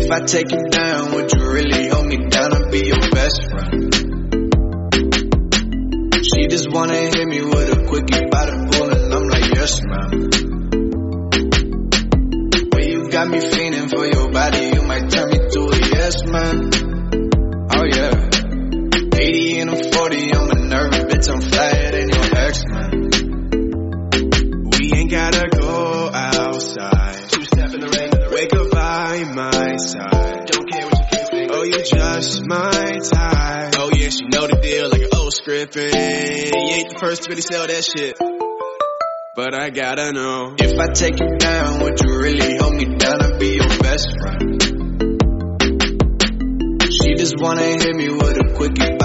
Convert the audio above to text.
If I take you down, would you really hold me down and be your best friend? She just wanna hit me with a quickie by the pool and I'm like, yes ma'am. Well, you got me feeling for your body, you might turn me to a yes man. Oh yeah. 80 and I'm 40, I'm a nervous bitch, I'm flyer than your ex man. We ain't gotta go my side. Don't care what you think. Oh, you just my type. Oh yeah, she know the deal like an old script. And you ain't the first to really sell that shit. But I gotta know if I take you down, would you really hold me down and be your best friend? She just wanna hit me with a quickie